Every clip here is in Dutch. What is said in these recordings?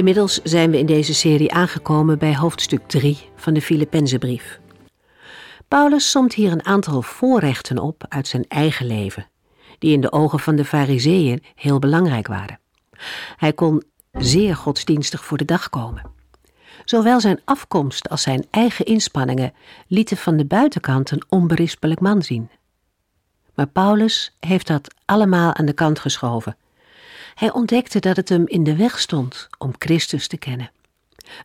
Inmiddels zijn we in deze serie aangekomen bij hoofdstuk 3 van de Filippenzenbrief. Paulus somt hier een aantal voorrechten op uit zijn eigen leven, die in de ogen van de Fariseeën heel belangrijk waren. Hij kon zeer godsdienstig voor de dag komen. Zowel zijn afkomst als zijn eigen inspanningen lieten van de buitenkant een onberispelijk man zien. Maar Paulus heeft dat allemaal aan de kant geschoven hij ontdekte dat het hem in de weg stond om Christus te kennen.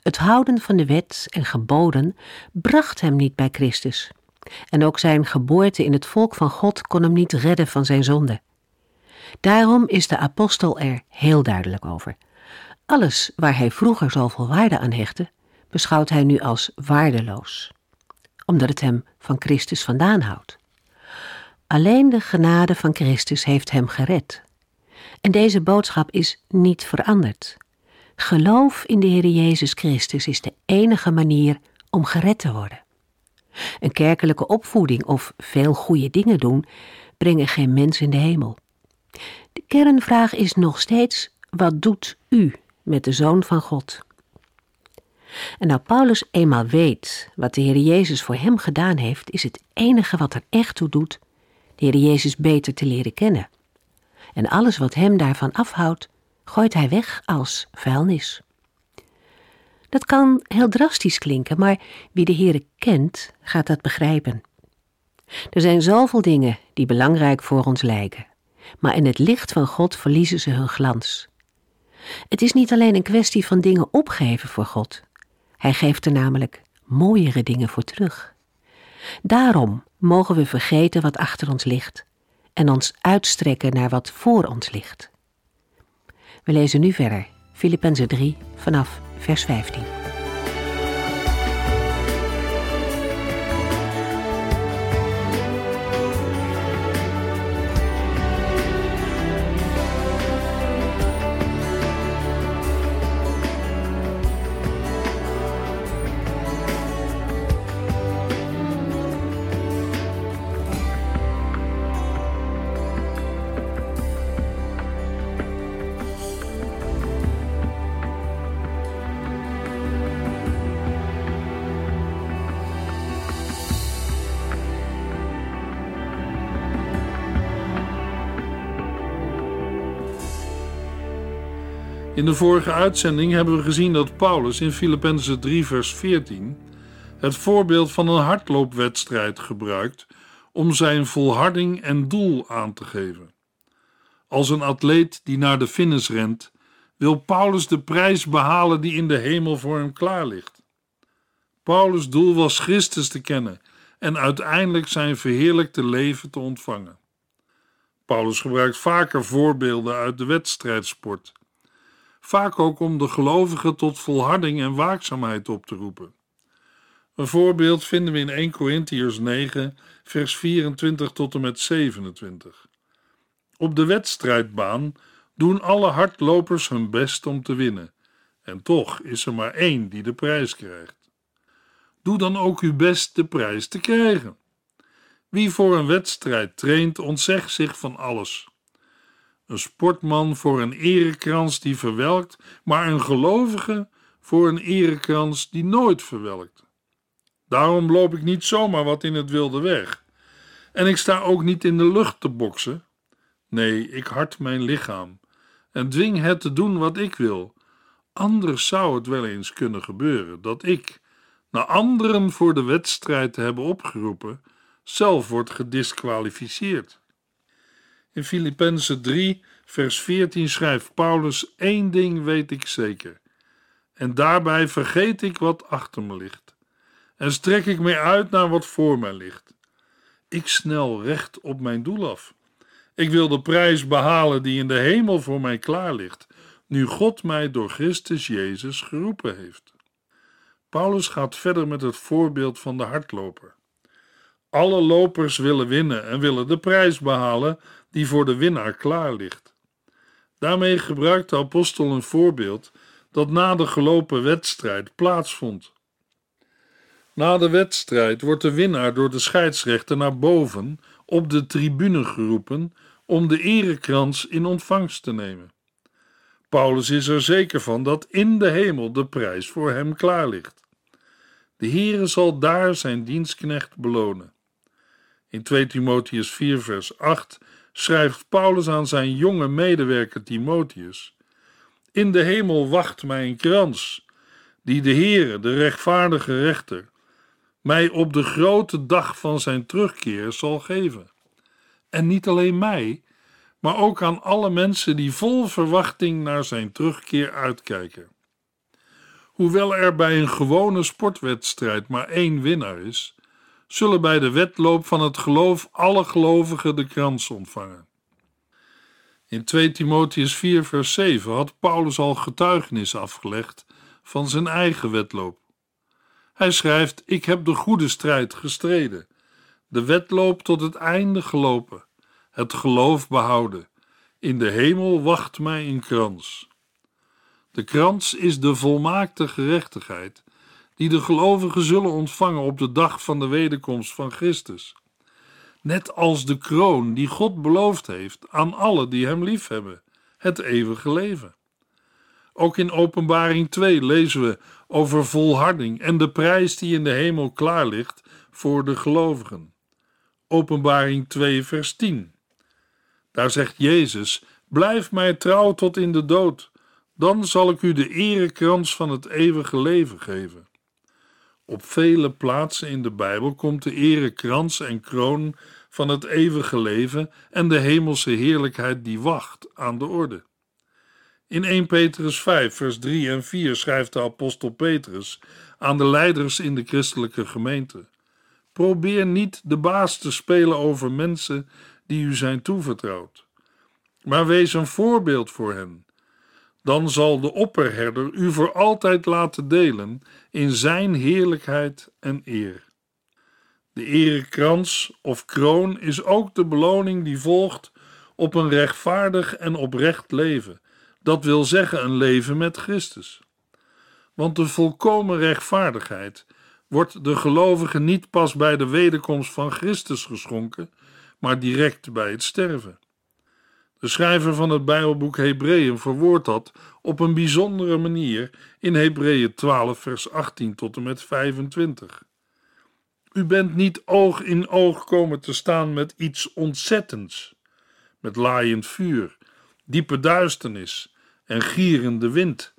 Het houden van de wet en geboden bracht hem niet bij Christus. En ook zijn geboorte in het volk van God kon hem niet redden van zijn zonde. Daarom is de apostel er heel duidelijk over. Alles waar hij vroeger zoveel waarde aan hechtte, beschouwt hij nu als waardeloos, omdat het hem van Christus vandaan houdt. Alleen de genade van Christus heeft hem gered, en deze boodschap is niet veranderd. Geloof in de Heer Jezus Christus is de enige manier om gered te worden. Een kerkelijke opvoeding of veel goede dingen doen brengen geen mens in de hemel. De kernvraag is nog steeds: wat doet u met de Zoon van God? En nou Paulus eenmaal weet wat de Heer Jezus voor hem gedaan heeft, is het enige wat er echt toe doet, de Heer Jezus beter te leren kennen en alles wat hem daarvan afhoudt, gooit hij weg als vuilnis. Dat kan heel drastisch klinken, maar wie de Heere kent, gaat dat begrijpen. Er zijn zoveel dingen die belangrijk voor ons lijken, maar in het licht van God verliezen ze hun glans. Het is niet alleen een kwestie van dingen opgeven voor God. Hij geeft er namelijk mooiere dingen voor terug. Daarom mogen we vergeten wat achter ons ligt en ons uitstrekken naar wat voor ons ligt. We lezen nu verder, Filippenzen 3 vanaf vers 15. In de vorige uitzending hebben we gezien dat Paulus in Filippenzen 3 vers 14 het voorbeeld van een hardloopwedstrijd gebruikt om zijn volharding en doel aan te geven. Als een atleet die naar de finish rent, wil Paulus de prijs behalen die in de hemel voor hem klaar ligt. Paulus' doel was Christus te kennen en uiteindelijk zijn verheerlijkte leven te ontvangen. Paulus gebruikt vaker voorbeelden uit de wedstrijdsport vaak ook om de gelovigen tot volharding en waakzaamheid op te roepen. Een voorbeeld vinden we in 1 Corinthiërs 9, vers 24 tot en met 27. Op de wedstrijdbaan doen alle hardlopers hun best om te winnen, en toch is er maar één die de prijs krijgt. Doe dan ook uw best de prijs te krijgen. Wie voor een wedstrijd traint, ontzegt zich van alles een sportman voor een erekrans die verwelkt, maar een gelovige voor een erekrans die nooit verwelkt. Daarom loop ik niet zomaar wat in het wilde weg. En ik sta ook niet in de lucht te boksen. Nee, ik hart mijn lichaam en dwing het te doen wat ik wil. Anders zou het wel eens kunnen gebeuren dat ik, na anderen voor de wedstrijd te hebben opgeroepen, zelf word gedisqualificeerd. In Filippenzen 3, vers 14 schrijft Paulus: één ding weet ik zeker. En daarbij vergeet ik wat achter me ligt. En strek ik mij uit naar wat voor mij ligt. Ik snel recht op mijn doel af. Ik wil de prijs behalen die in de hemel voor mij klaar ligt. nu God mij door Christus Jezus geroepen heeft. Paulus gaat verder met het voorbeeld van de hardloper. Alle lopers willen winnen en willen de prijs behalen die voor de winnaar klaar ligt. Daarmee gebruikt de apostel een voorbeeld dat na de gelopen wedstrijd plaatsvond. Na de wedstrijd wordt de winnaar door de scheidsrechter naar boven op de tribune geroepen om de erekrans in ontvangst te nemen. Paulus is er zeker van dat in de hemel de prijs voor hem klaar ligt. De Heere zal daar zijn dienstknecht belonen. In 2 Timotheus 4 vers 8 schrijft Paulus aan zijn jonge medewerker Timotheus: In de hemel wacht mij een krans, die de Heere, de rechtvaardige rechter, mij op de grote dag van zijn terugkeer zal geven. En niet alleen mij, maar ook aan alle mensen die vol verwachting naar zijn terugkeer uitkijken. Hoewel er bij een gewone sportwedstrijd maar één winnaar is, zullen bij de wedloop van het geloof alle gelovigen de krans ontvangen. In 2 Timotheus 4, vers 7 had Paulus al getuigenis afgelegd van zijn eigen wedloop. Hij schrijft: Ik heb de goede strijd gestreden, de wedloop tot het einde gelopen, het geloof behouden. In de hemel wacht mij een krans. De krans is de volmaakte gerechtigheid die de gelovigen zullen ontvangen op de dag van de wederkomst van Christus. Net als de kroon die God beloofd heeft aan alle die Hem liefhebben, het eeuwige leven. Ook in Openbaring 2 lezen we over volharding en de prijs die in de hemel klaar ligt voor de gelovigen. Openbaring 2, vers 10. Daar zegt Jezus: Blijf mij trouw tot in de dood, dan zal ik u de erekrans van het eeuwige leven geven. Op vele plaatsen in de Bijbel komt de erekrans en kroon van het eeuwige leven en de hemelse heerlijkheid die wacht aan de orde. In 1 Petrus 5, vers 3 en 4 schrijft de apostel Petrus aan de leiders in de christelijke gemeente: Probeer niet de baas te spelen over mensen die u zijn toevertrouwd, maar wees een voorbeeld voor hen. Dan zal de opperherder u voor altijd laten delen in zijn heerlijkheid en eer. De erekrans of kroon is ook de beloning die volgt op een rechtvaardig en oprecht leven dat wil zeggen een leven met Christus. Want de volkomen rechtvaardigheid wordt de gelovige niet pas bij de wederkomst van Christus geschonken, maar direct bij het sterven. De schrijver van het Bijbelboek Hebreeën verwoordt dat op een bijzondere manier in Hebreeën 12, vers 18 tot en met 25. U bent niet oog in oog komen te staan met iets ontzettends, met laaiend vuur, diepe duisternis en gierende wind,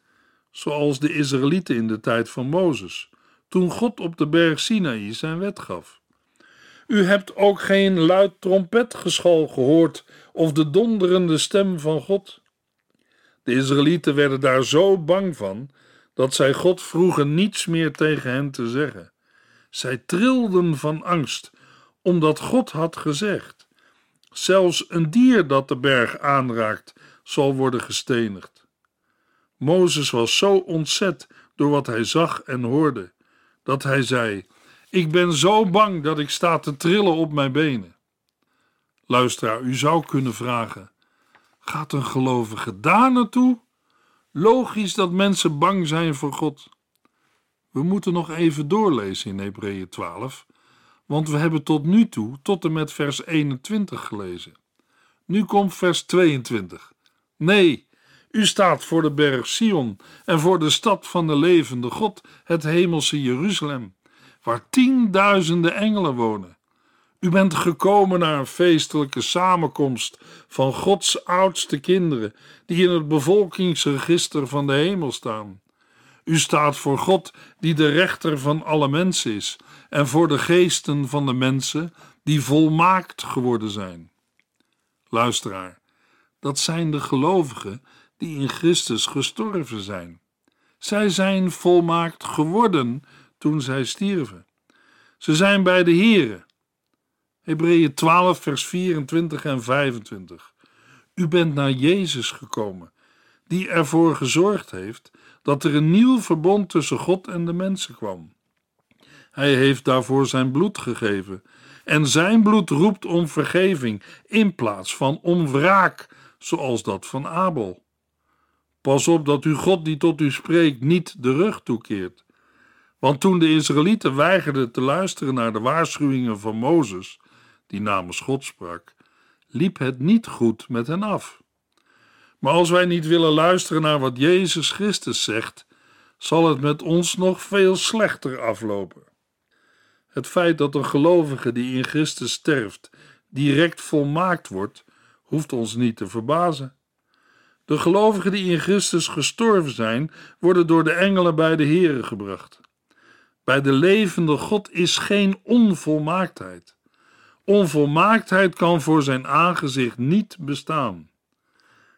zoals de Israëlieten in de tijd van Mozes, toen God op de berg Sinaï zijn wet gaf. U hebt ook geen luid trompetgeschal gehoord of de donderende stem van God. De Israëlieten werden daar zo bang van dat zij God vroegen niets meer tegen hen te zeggen. Zij trilden van angst, omdat God had gezegd: Zelfs een dier dat de berg aanraakt, zal worden gestenigd. Mozes was zo ontzet door wat hij zag en hoorde, dat hij zei: Ik ben zo bang dat ik sta te trillen op mijn benen. Luisteraar, u zou kunnen vragen: Gaat een gelovige daar naartoe? Logisch dat mensen bang zijn voor God. We moeten nog even doorlezen in Hebreeën 12, want we hebben tot nu toe tot en met vers 21 gelezen. Nu komt vers 22. Nee, u staat voor de berg Sion en voor de stad van de levende God, het hemelse Jeruzalem, waar tienduizenden engelen wonen. U bent gekomen naar een feestelijke samenkomst van Gods oudste kinderen, die in het bevolkingsregister van de hemel staan. U staat voor God, die de rechter van alle mensen is, en voor de geesten van de mensen, die volmaakt geworden zijn. Luisteraar, dat zijn de gelovigen die in Christus gestorven zijn. Zij zijn volmaakt geworden toen zij stierven. Ze zijn bij de Here. Hebreeën 12, vers 24 en 25. U bent naar Jezus gekomen, die ervoor gezorgd heeft dat er een nieuw verbond tussen God en de mensen kwam. Hij heeft daarvoor zijn bloed gegeven en zijn bloed roept om vergeving in plaats van om wraak, zoals dat van Abel. Pas op dat u God die tot u spreekt niet de rug toekeert. Want toen de Israëlieten weigerden te luisteren naar de waarschuwingen van Mozes, die namens God sprak, liep het niet goed met hen af. Maar als wij niet willen luisteren naar wat Jezus Christus zegt, zal het met ons nog veel slechter aflopen. Het feit dat een gelovige die in Christus sterft direct volmaakt wordt, hoeft ons niet te verbazen. De gelovigen die in Christus gestorven zijn, worden door de engelen bij de Here gebracht. Bij de levende God is geen onvolmaaktheid. Onvolmaaktheid kan voor zijn aangezicht niet bestaan.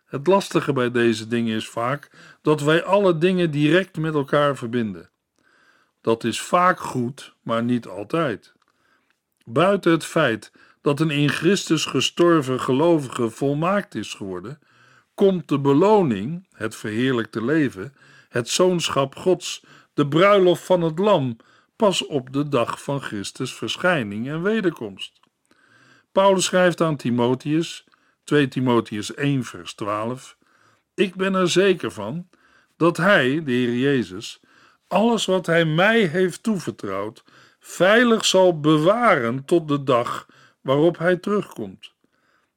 Het lastige bij deze dingen is vaak dat wij alle dingen direct met elkaar verbinden. Dat is vaak goed, maar niet altijd. Buiten het feit dat een in Christus gestorven gelovige volmaakt is geworden, komt de beloning, het verheerlijkte leven, het zoonschap Gods, de bruiloft van het Lam, pas op de dag van Christus verschijning en wederkomst. Paulus schrijft aan Timotheus, 2 Timotheus 1, vers 12: Ik ben er zeker van dat Hij, de Heer Jezus, alles wat Hij mij heeft toevertrouwd, veilig zal bewaren tot de dag waarop Hij terugkomt.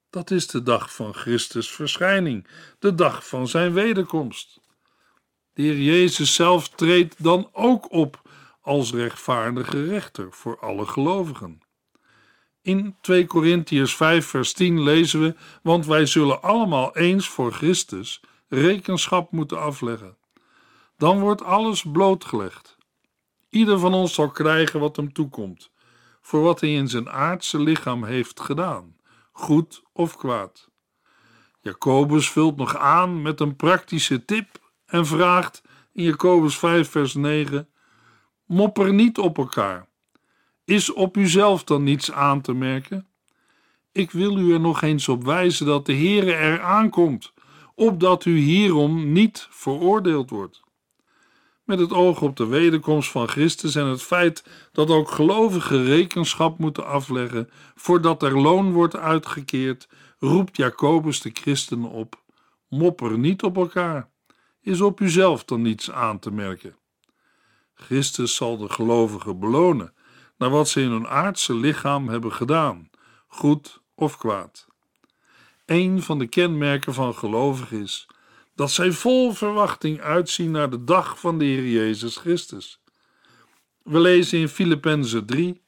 Dat is de dag van Christus verschijning, de dag van Zijn wederkomst. De Heer Jezus zelf treedt dan ook op als rechtvaardige rechter voor alle gelovigen. In 2 Korintiërs 5 vers 10 lezen we, want wij zullen allemaal eens voor Christus rekenschap moeten afleggen. Dan wordt alles blootgelegd. Ieder van ons zal krijgen wat hem toekomt, voor wat hij in zijn aardse lichaam heeft gedaan, goed of kwaad. Jacobus vult nog aan met een praktische tip en vraagt in Jacobus 5 vers 9: Mopper niet op elkaar is op uzelf dan niets aan te merken? Ik wil u er nog eens op wijzen dat de Heere er aankomt, opdat u hierom niet veroordeeld wordt. Met het oog op de wederkomst van Christus en het feit dat ook gelovigen rekenschap moeten afleggen voordat er loon wordt uitgekeerd, roept Jacobus de christenen op: mopper niet op elkaar. Is op uzelf dan niets aan te merken? Christus zal de gelovigen belonen naar wat ze in hun aardse lichaam hebben gedaan, goed of kwaad. Een van de kenmerken van gelovigen is dat zij vol verwachting uitzien naar de dag van de Heer Jezus Christus. We lezen in Filippenzen 3,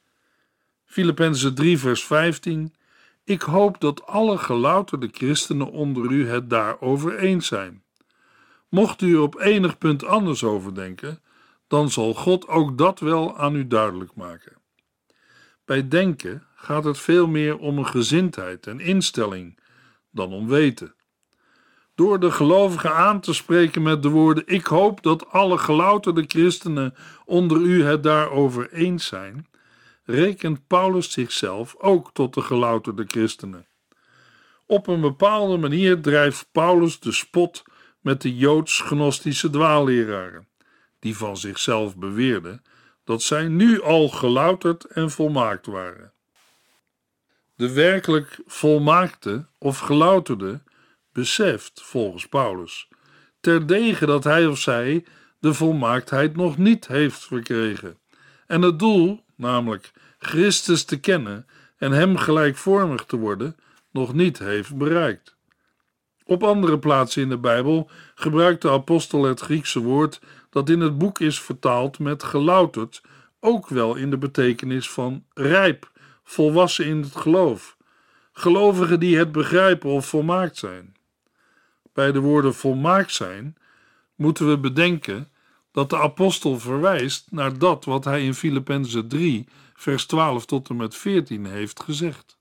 Filippenzen 3 vers 15, ik hoop dat alle gelouterde christenen onder u het daarover eens zijn. Mocht u er op enig punt anders over denken, dan zal God ook dat wel aan u duidelijk maken. Bij denken gaat het veel meer om een gezindheid en instelling dan om weten. Door de gelovigen aan te spreken met de woorden: Ik hoop dat alle gelouterde christenen onder u het daarover eens zijn, rekent Paulus zichzelf ook tot de gelouterde christenen. Op een bepaalde manier drijft Paulus de spot met de joods-gnostische dwaalleraren, die van zichzelf beweerden dat zij nu al gelouterd en volmaakt waren. De werkelijk volmaakte of gelouterde beseft, volgens Paulus, terdege dat hij of zij de volmaaktheid nog niet heeft verkregen en het doel, namelijk Christus te kennen en Hem gelijkvormig te worden, nog niet heeft bereikt. Op andere plaatsen in de Bijbel gebruikt de apostel het Griekse woord dat in het boek is vertaald met gelouterd, ook wel in de betekenis van rijp, volwassen in het geloof. Gelovigen die het begrijpen of volmaakt zijn. Bij de woorden volmaakt zijn moeten we bedenken dat de apostel verwijst naar dat wat hij in Filippenzen 3, vers 12 tot en met 14 heeft gezegd.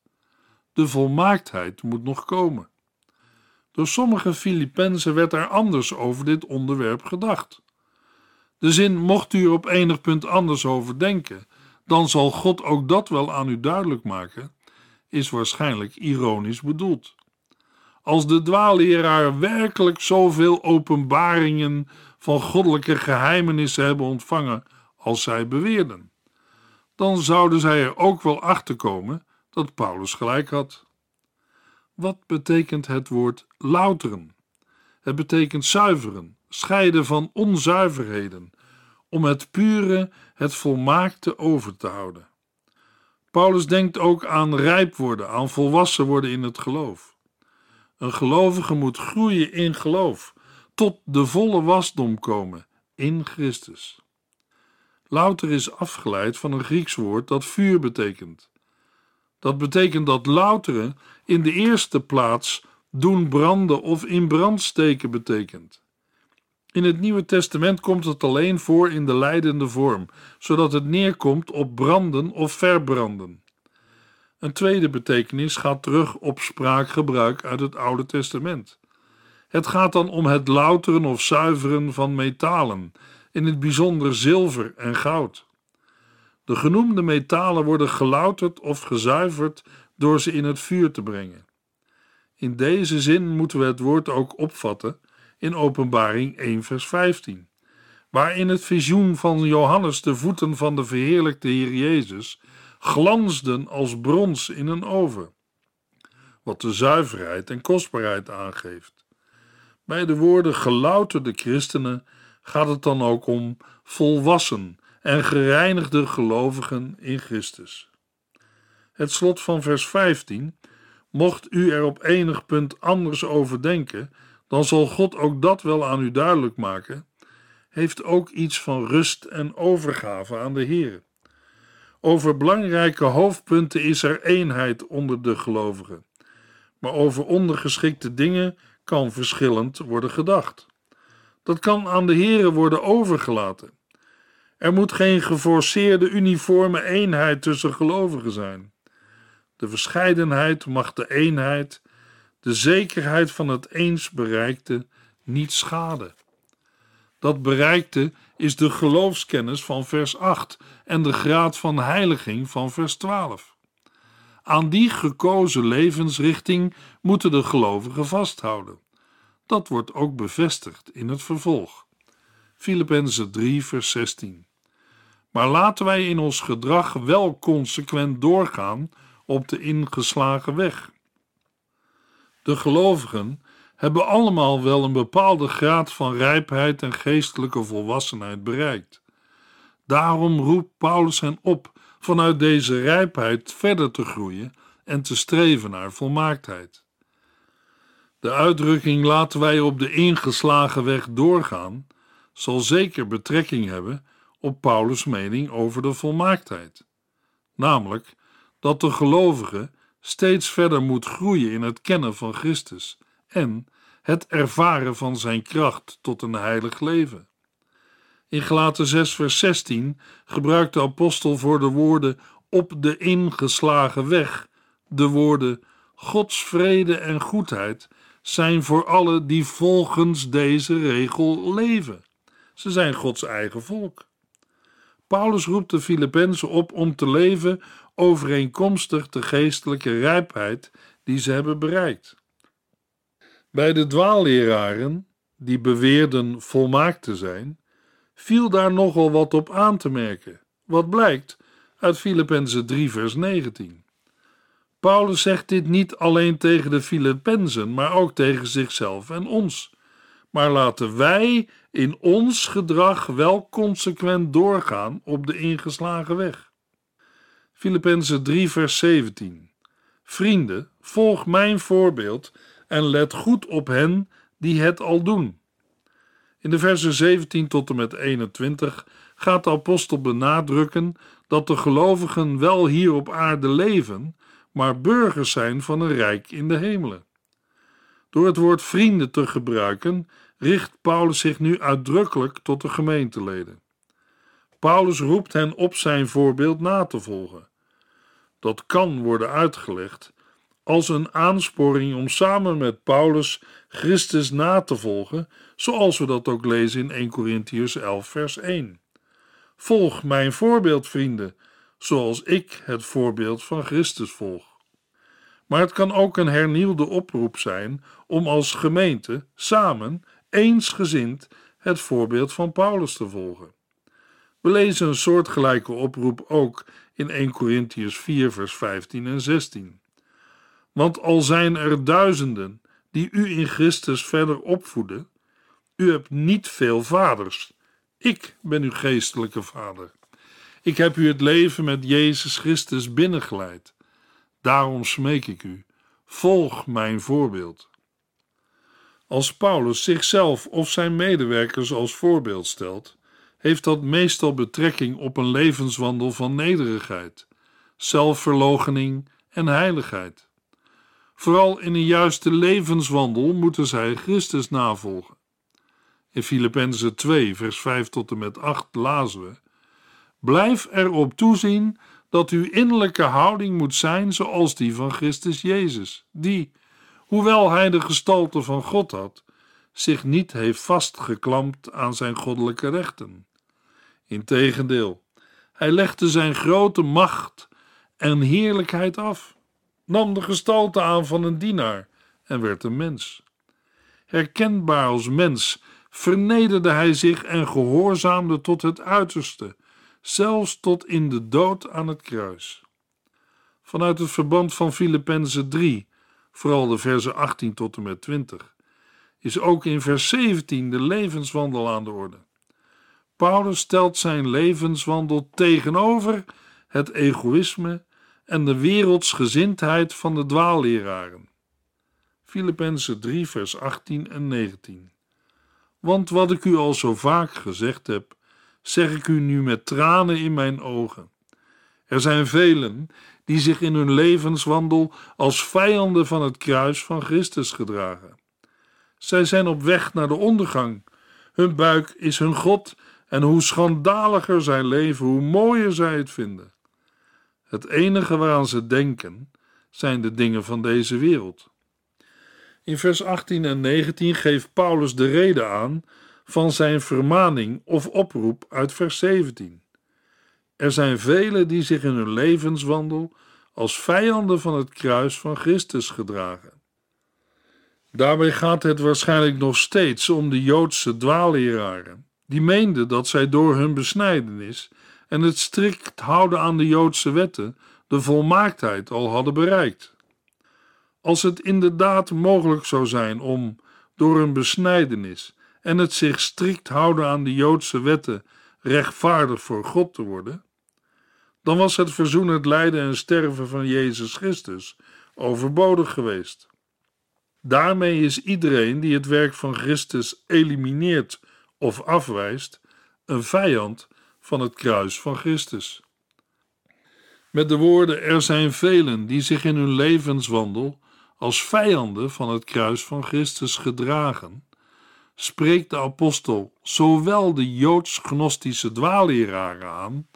De volmaaktheid moet nog komen. Door sommige Filippenzen werd er anders over dit onderwerp gedacht. De zin mocht u er op enig punt anders over denken, dan zal God ook dat wel aan u duidelijk maken, is waarschijnlijk ironisch bedoeld. als de dwaalleraar werkelijk zoveel openbaringen van goddelijke geheimenissen hebben ontvangen als zij beweerden. Dan zouden zij er ook wel achter komen dat Paulus gelijk had. Wat betekent het woord louteren? Het betekent zuiveren, scheiden van onzuiverheden, om het pure, het volmaakte over te houden. Paulus denkt ook aan rijp worden, aan volwassen worden in het geloof. Een gelovige moet groeien in geloof, tot de volle wasdom komen in Christus. Louter is afgeleid van een Grieks woord dat vuur betekent. Dat betekent dat louteren in de eerste plaats doen branden of in brand steken betekent. In het Nieuwe Testament komt het alleen voor in de leidende vorm, zodat het neerkomt op branden of verbranden. Een tweede betekenis gaat terug op spraakgebruik uit het Oude Testament. Het gaat dan om het louteren of zuiveren van metalen, in het bijzonder zilver en goud. De genoemde metalen worden gelouterd of gezuiverd door ze in het vuur te brengen. In deze zin moeten we het woord ook opvatten in Openbaring 1, vers 15, waar in het visioen van Johannes de voeten van de verheerlijkte Heer Jezus glansden als brons in een oven, wat de zuiverheid en kostbaarheid aangeeft. Bij de woorden gelouterde christenen gaat het dan ook om volwassen en gereinigde gelovigen in Christus. Het slot van vers 15 Mocht u er op enig punt anders over denken, dan zal God ook dat wel aan u duidelijk maken, heeft ook iets van rust en overgave aan de Heer. Over belangrijke hoofdpunten is er eenheid onder de gelovigen, maar over ondergeschikte dingen kan verschillend worden gedacht. Dat kan aan de Heer worden overgelaten. Er moet geen geforceerde uniforme eenheid tussen gelovigen zijn. De verscheidenheid mag de eenheid, de zekerheid van het eens bereikte, niet schaden. Dat bereikte is de geloofskennis van vers 8 en de graad van heiliging van vers 12. Aan die gekozen levensrichting moeten de gelovigen vasthouden. Dat wordt ook bevestigd in het vervolg. Filippenzen 3, vers 16. Maar laten wij in ons gedrag wel consequent doorgaan op de ingeslagen weg. De gelovigen hebben allemaal wel een bepaalde graad van rijpheid en geestelijke volwassenheid bereikt. Daarom roept Paulus hen op vanuit deze rijpheid verder te groeien en te streven naar volmaaktheid. De uitdrukking laten wij op de ingeslagen weg doorgaan, zal zeker betrekking hebben op Paulus' mening over de volmaaktheid, namelijk dat de gelovige steeds verder moet groeien in het kennen van Christus en het ervaren van zijn kracht tot een heilig leven. In Galaten 6 vers 16 gebruikt de apostel voor de woorden op de ingeslagen weg de woorden Gods vrede en goedheid zijn voor alle die volgens deze regel leven. Ze zijn Gods eigen volk. Paulus roept de Filippenzen op om te leven overeenkomstig de geestelijke rijpheid die ze hebben bereikt. Bij de dwaalleraren, die beweerden volmaakt te zijn, viel daar nogal wat op aan te merken, wat blijkt uit Filippenzen 3 vers 19. Paulus zegt dit niet alleen tegen de Filippenzen, maar ook tegen zichzelf en ons. Maar laten wij in ons gedrag wel consequent doorgaan op de ingeslagen weg. Filippenzen 3, vers 17. Vrienden, volg mijn voorbeeld en let goed op hen die het al doen. In de versen 17 tot en met 21 gaat de apostel benadrukken dat de gelovigen wel hier op aarde leven, maar burgers zijn van een rijk in de hemelen. Door het woord vrienden te gebruiken, richt Paulus zich nu uitdrukkelijk tot de gemeenteleden. Paulus roept hen op zijn voorbeeld na te volgen dat kan worden uitgelegd als een aansporing om samen met Paulus Christus na te volgen, zoals we dat ook lezen in 1 Corinthians 11, vers 1. Volg mijn voorbeeld, vrienden, zoals ik het voorbeeld van Christus volg. Maar het kan ook een hernieuwde oproep zijn om als gemeente samen, eensgezind, het voorbeeld van Paulus te volgen. We lezen een soortgelijke oproep ook in 1 Corinthians 4, vers 15 en 16. Want al zijn er duizenden die u in Christus verder opvoeden, u hebt niet veel vaders. Ik ben uw geestelijke vader. Ik heb u het leven met Jezus Christus binnengeleid. Daarom smeek ik u, volg mijn voorbeeld. Als Paulus zichzelf of zijn medewerkers als voorbeeld stelt, heeft dat meestal betrekking op een levenswandel van nederigheid, zelfverloochening en heiligheid. Vooral in een juiste levenswandel moeten zij Christus navolgen. In Filippenzen 2, vers 5 tot en met 8 lazen we: Blijf erop toezien dat uw innerlijke houding moet zijn zoals die van Christus Jezus, die, hoewel hij de gestalte van God had, zich niet heeft vastgeklampt aan zijn goddelijke rechten. Integendeel, hij legde zijn grote macht en heerlijkheid af, nam de gestalte aan van een dienaar en werd een mens. Herkenbaar als mens vernederde hij zich en gehoorzaamde tot het uiterste, zelfs tot in de dood aan het kruis. Vanuit het verband van Filippenzen 3, vooral de versen 18 tot en met 20, is ook in vers 17 de levenswandel aan de orde. Paulus stelt zijn levenswandel tegenover het egoïsme en de wereldsgezindheid van de dwaalleraren. Filippenzen 3, vers 18 en 19. Want wat ik u al zo vaak gezegd heb, zeg ik u nu met tranen in mijn ogen. Er zijn velen die zich in hun levenswandel als vijanden van het kruis van Christus gedragen. Zij zijn op weg naar de ondergang. Hun buik is hun God en hoe schandaliger zij leven, hoe mooier zij het vinden. Het enige waaraan ze denken zijn de dingen van deze wereld. In vers 18 en 19 geeft Paulus de reden aan van zijn vermaning of oproep uit vers 17. Er zijn velen die zich in hun levenswandel als vijanden van het kruis van Christus gedragen. Daarbij gaat het waarschijnlijk nog steeds om de Joodse dwaalleraren, die meenden dat zij door hun besnijdenis en het strikt houden aan de Joodse wetten de volmaaktheid al hadden bereikt. Als het inderdaad mogelijk zou zijn om door een besnijdenis en het zich strikt houden aan de Joodse wetten rechtvaardig voor God te worden, dan was het verzoenend lijden en sterven van Jezus Christus overbodig geweest. Daarmee is iedereen die het werk van Christus elimineert of afwijst, een vijand van het kruis van Christus. Met de woorden: Er zijn velen die zich in hun levenswandel als vijanden van het kruis van Christus gedragen, spreekt de apostel zowel de joods-gnostische dwaalleraren aan,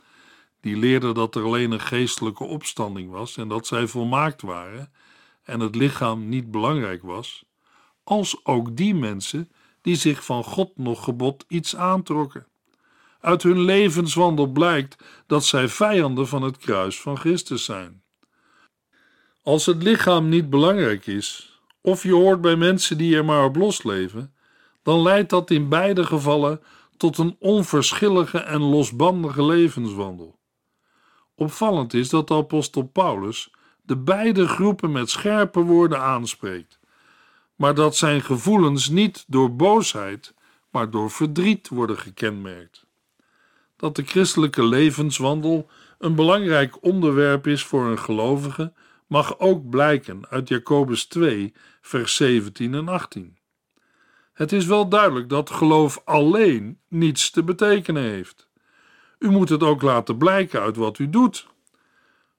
die leerden dat er alleen een geestelijke opstanding was en dat zij volmaakt waren en het lichaam niet belangrijk was, als ook die mensen die zich van God nog gebod iets aantrokken. Uit hun levenswandel blijkt dat zij vijanden van het kruis van Christus zijn. Als het lichaam niet belangrijk is, of je hoort bij mensen die er maar op los leven, dan leidt dat in beide gevallen tot een onverschillige en losbandige levenswandel. Opvallend is dat de apostel Paulus de beide groepen met scherpe woorden aanspreekt, maar dat zijn gevoelens niet door boosheid, maar door verdriet worden gekenmerkt. Dat de christelijke levenswandel een belangrijk onderwerp is voor een gelovige, mag ook blijken uit Jacobus 2, vers 17 en 18. Het is wel duidelijk dat geloof alleen niets te betekenen heeft. U moet het ook laten blijken uit wat u doet.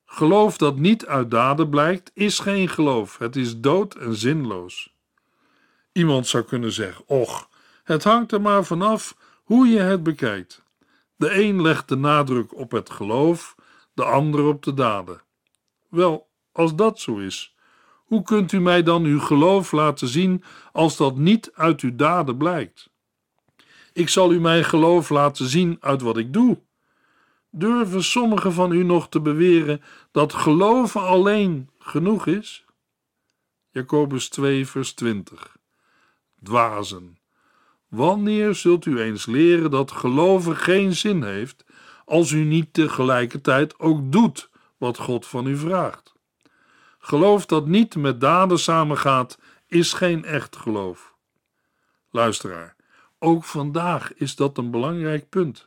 Geloof dat niet uit daden blijkt, is geen geloof. Het is dood en zinloos. Iemand zou kunnen zeggen: Och, het hangt er maar vanaf hoe je het bekijkt. De een legt de nadruk op het geloof, de ander op de daden. Wel, als dat zo is, hoe kunt u mij dan uw geloof laten zien als dat niet uit uw daden blijkt? Ik zal u mijn geloof laten zien uit wat ik doe. Durven sommigen van u nog te beweren dat geloven alleen genoeg is? Jacobus 2, vers 20. Dwazen. Wanneer zult u eens leren dat geloven geen zin heeft als u niet tegelijkertijd ook doet wat God van u vraagt? Geloof dat niet met daden samengaat, is geen echt geloof. Luisteraar, ook vandaag is dat een belangrijk punt.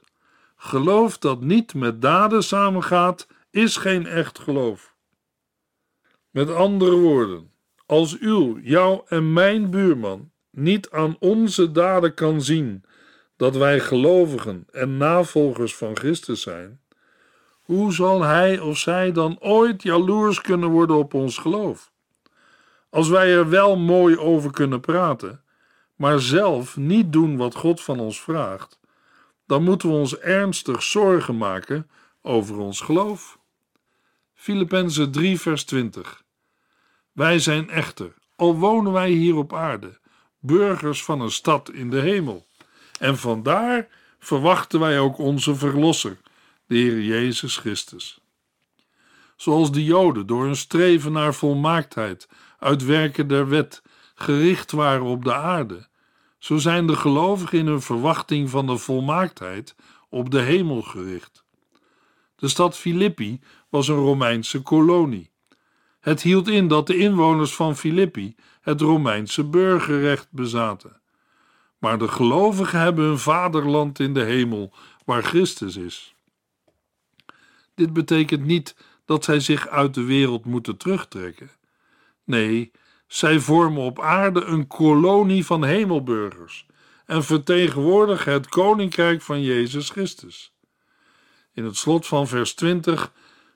Geloof dat niet met daden samengaat, is geen echt geloof. Met andere woorden, als uw, jouw en mijn buurman niet aan onze daden kan zien dat wij gelovigen en navolgers van Christus zijn, hoe zal hij of zij dan ooit jaloers kunnen worden op ons geloof? Als wij er wel mooi over kunnen praten, maar zelf niet doen wat God van ons vraagt, dan moeten we ons ernstig zorgen maken over ons geloof. Filippenzen 3, vers 20. Wij zijn echter, al wonen wij hier op aarde, burgers van een stad in de hemel. En vandaar verwachten wij ook onze Verlosser, de Heer Jezus Christus. Zoals de Joden door hun streven naar volmaaktheid uit werken der wet gericht waren op de aarde, zo zijn de gelovigen in hun verwachting van de volmaaktheid op de hemel gericht. De stad Filippi was een Romeinse kolonie. Het hield in dat de inwoners van Filippi het Romeinse burgerrecht bezaten. Maar de gelovigen hebben hun vaderland in de hemel, waar Christus is. Dit betekent niet dat zij zich uit de wereld moeten terugtrekken. Nee, zij vormen op aarde een kolonie van hemelburgers en vertegenwoordigen het koninkrijk van Jezus Christus. In het slot van vers 20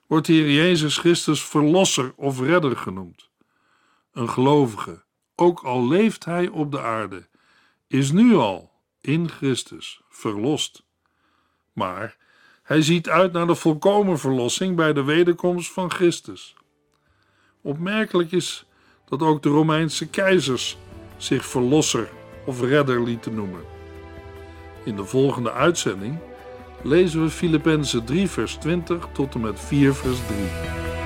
wordt hier Jezus Christus verlosser of redder genoemd. Een gelovige, ook al leeft hij op de aarde, is nu al in Christus verlost. Maar hij ziet uit naar de volkomen verlossing bij de wederkomst van Christus. Opmerkelijk is dat ook de Romeinse keizers zich verlosser of redder lieten noemen. In de volgende uitzending lezen we Filippenzen 3 vers 20 tot en met 4 vers 3.